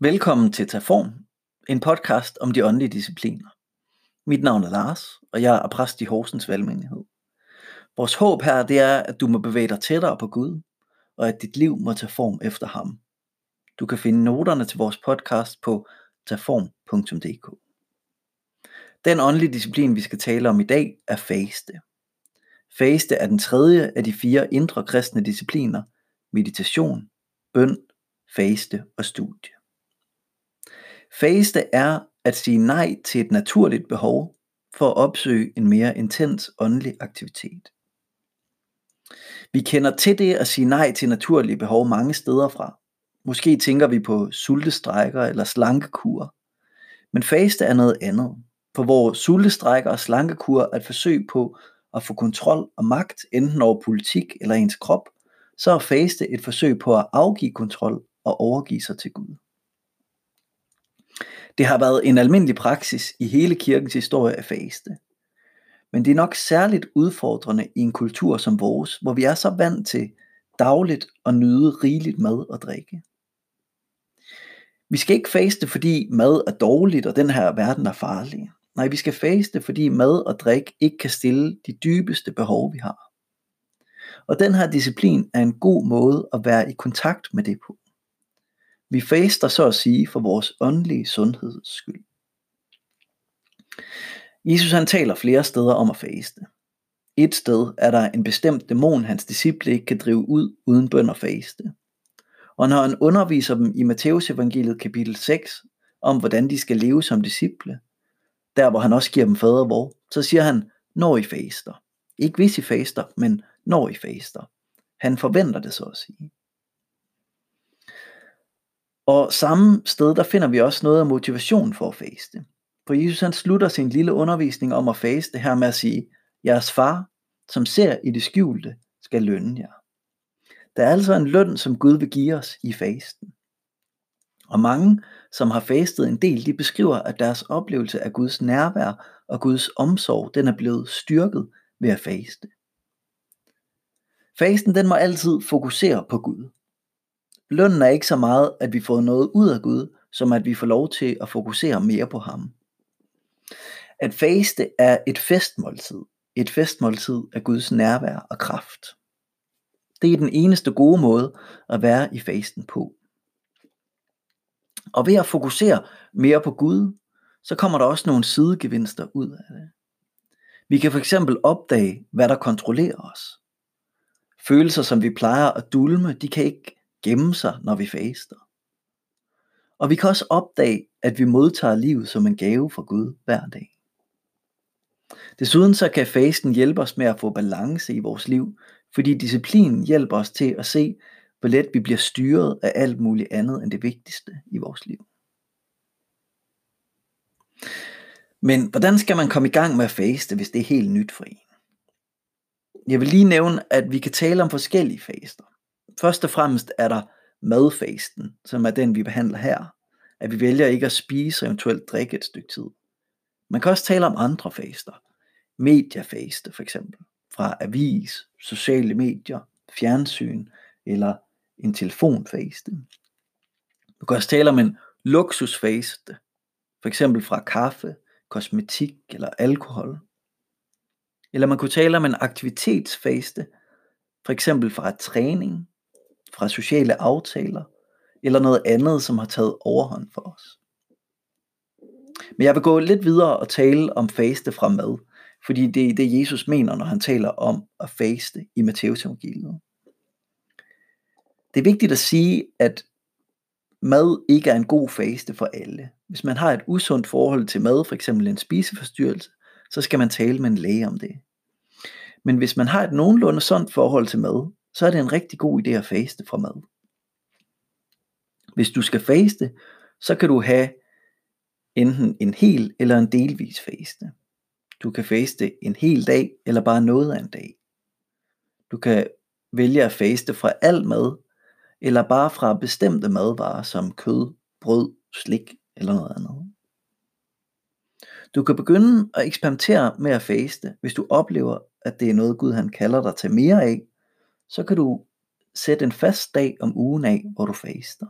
Velkommen til Taform, en podcast om de åndelige discipliner. Mit navn er Lars, og jeg er præst i Horsens Valgmenighed. Vores håb her det er, at du må bevæge dig tættere på Gud, og at dit liv må tage form efter ham. Du kan finde noterne til vores podcast på taform.dk. Den åndelige disciplin, vi skal tale om i dag, er faste. Faste er den tredje af de fire indre kristne discipliner, meditation, bøn, faste og studie. Faste er at sige nej til et naturligt behov for at opsøge en mere intens åndelig aktivitet. Vi kender til det at sige nej til naturlige behov mange steder fra. Måske tænker vi på sultestrækker eller slankekur. Men faste er noget andet. For hvor sultestrækker og slankekur er et forsøg på at få kontrol og magt enten over politik eller ens krop, så er faste et forsøg på at afgive kontrol og overgive sig til Gud. Det har været en almindelig praksis i hele kirkens historie at faste. Men det er nok særligt udfordrende i en kultur som vores, hvor vi er så vant til dagligt at nyde rigeligt mad og drikke. Vi skal ikke faste, fordi mad er dårligt, og den her verden er farlig. Nej, vi skal faste, fordi mad og drik ikke kan stille de dybeste behov, vi har. Og den her disciplin er en god måde at være i kontakt med det på. Vi faster så at sige for vores åndelige sundheds skyld. Jesus han taler flere steder om at faste. Et sted er der en bestemt dæmon, hans disciple ikke kan drive ud uden bøn og faste. Og når han underviser dem i Matteus evangeliet kapitel 6, om hvordan de skal leve som disciple, der hvor han også giver dem fader vor, så siger han, når I faster. Ikke hvis I faster, men når I faster. Han forventer det så at sige. Og samme sted, der finder vi også noget af motivation for at faste. For Jesus han slutter sin lille undervisning om at faste her med at sige, jeres far, som ser i det skjulte, skal lønne jer. Der er altså en løn, som Gud vil give os i fasten. Og mange, som har fastet en del, de beskriver, at deres oplevelse af Guds nærvær og Guds omsorg, den er blevet styrket ved at faste. Fasten den må altid fokusere på Gud. Lønnen er ikke så meget, at vi får noget ud af Gud, som at vi får lov til at fokusere mere på ham. At faste er et festmåltid. Et festmåltid af Guds nærvær og kraft. Det er den eneste gode måde at være i fasten på. Og ved at fokusere mere på Gud, så kommer der også nogle sidegevinster ud af det. Vi kan for eksempel opdage, hvad der kontrollerer os. Følelser, som vi plejer at dulme, de kan ikke gemme sig, når vi faster. Og vi kan også opdage, at vi modtager livet som en gave fra Gud hver dag. Desuden så kan fasten hjælpe os med at få balance i vores liv, fordi disciplinen hjælper os til at se, hvor let vi bliver styret af alt muligt andet end det vigtigste i vores liv. Men hvordan skal man komme i gang med at faste, hvis det er helt nyt for en? Jeg vil lige nævne, at vi kan tale om forskellige faster. Først og fremmest er der madfasten, som er den vi behandler her. At vi vælger ikke at spise og eventuelt drikke et stykke tid. Man kan også tale om andre faster. Mediafaste for eksempel. Fra avis, sociale medier, fjernsyn eller en telefonfaste. Du kan også tale om en luksusfaste. For eksempel fra kaffe, kosmetik eller alkohol. Eller man kunne tale om en aktivitetsfaste, for eksempel fra træning, fra sociale aftaler, eller noget andet, som har taget overhånd for os. Men jeg vil gå lidt videre og tale om faste fra mad, fordi det er det, Jesus mener, når han taler om at faste i Matteus evangeliet. Det er vigtigt at sige, at mad ikke er en god faste for alle. Hvis man har et usundt forhold til mad, f.eks. en spiseforstyrrelse, så skal man tale med en læge om det. Men hvis man har et nogenlunde sundt forhold til mad, så er det en rigtig god idé at faste fra mad. Hvis du skal faste, så kan du have enten en hel eller en delvis faste. Du kan faste en hel dag eller bare noget af en dag. Du kan vælge at faste fra al mad, eller bare fra bestemte madvarer som kød, brød, slik eller noget andet. Du kan begynde at eksperimentere med at faste, hvis du oplever, at det er noget Gud han kalder dig til mere af, så kan du sætte en fast dag om ugen af, hvor du faster.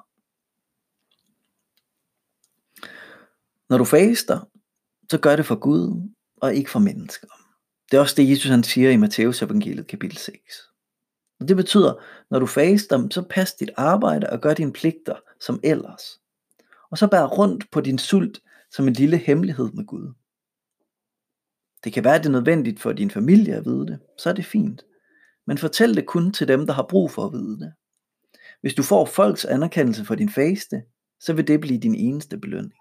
Når du faster, så gør det for Gud og ikke for mennesker. Det er også det, Jesus han siger i Matteus evangeliet kapitel 6. Og det betyder, når du faster, så pas dit arbejde og gør dine pligter som ellers. Og så bær rundt på din sult som en lille hemmelighed med Gud. Det kan være, at det er nødvendigt for din familie at vide det, så er det fint. Men fortæl det kun til dem, der har brug for at vide det. Hvis du får folks anerkendelse for din faste, så vil det blive din eneste belønning.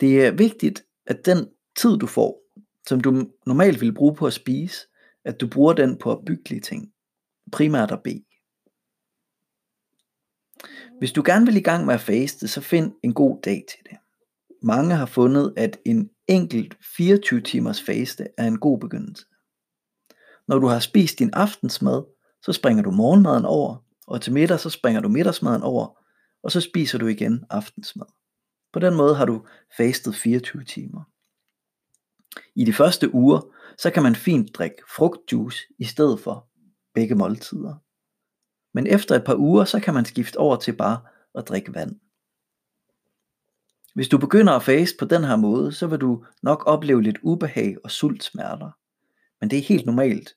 Det er vigtigt, at den tid du får, som du normalt vil bruge på at spise, at du bruger den på opbyggelige ting. Primært at bede. Hvis du gerne vil i gang med at faste, så find en god dag til det. Mange har fundet, at en enkelt 24 timers faste er en god begyndelse. Når du har spist din aftensmad, så springer du morgenmaden over, og til middag så springer du middagsmaden over, og så spiser du igen aftensmad. På den måde har du fastet 24 timer. I de første uger, så kan man fint drikke frugtjuice i stedet for begge måltider. Men efter et par uger, så kan man skifte over til bare at drikke vand. Hvis du begynder at faste på den her måde, så vil du nok opleve lidt ubehag og sultsmerter. Men det er helt normalt.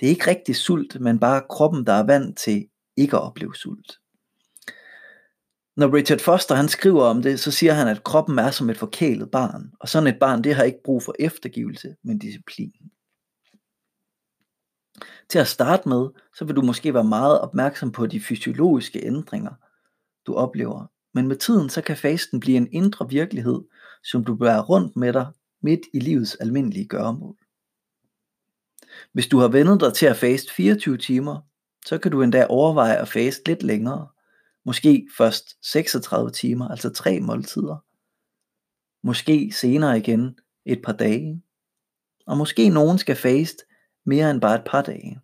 Det er ikke rigtig sult, men bare kroppen, der er vant til ikke at opleve sult. Når Richard Foster han skriver om det, så siger han, at kroppen er som et forkælet barn, og sådan et barn det har ikke brug for eftergivelse, men disciplin. Til at starte med, så vil du måske være meget opmærksom på de fysiologiske ændringer, du oplever. Men med tiden, så kan fasten blive en indre virkelighed, som du bærer rundt med dig midt i livets almindelige gøremål. Hvis du har vendet dig til at faste 24 timer, så kan du endda overveje at faste lidt længere. Måske først 36 timer, altså tre måltider. Måske senere igen et par dage. Og måske nogen skal faste mere end bare et par dage.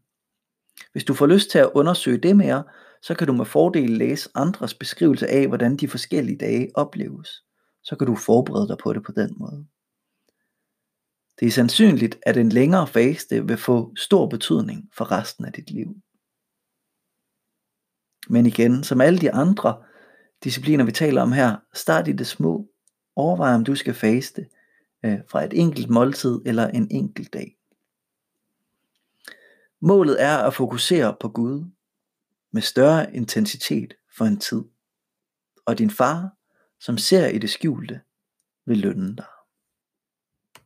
Hvis du får lyst til at undersøge det mere, så kan du med fordel læse andres beskrivelse af, hvordan de forskellige dage opleves. Så kan du forberede dig på det på den måde. Det er sandsynligt, at en længere faste vil få stor betydning for resten af dit liv. Men igen, som alle de andre discipliner, vi taler om her, start i det små. Overvej, om du skal faste øh, fra et enkelt måltid eller en enkelt dag. Målet er at fokusere på Gud med større intensitet for en tid. Og din far, som ser i det skjulte, vil lønne dig.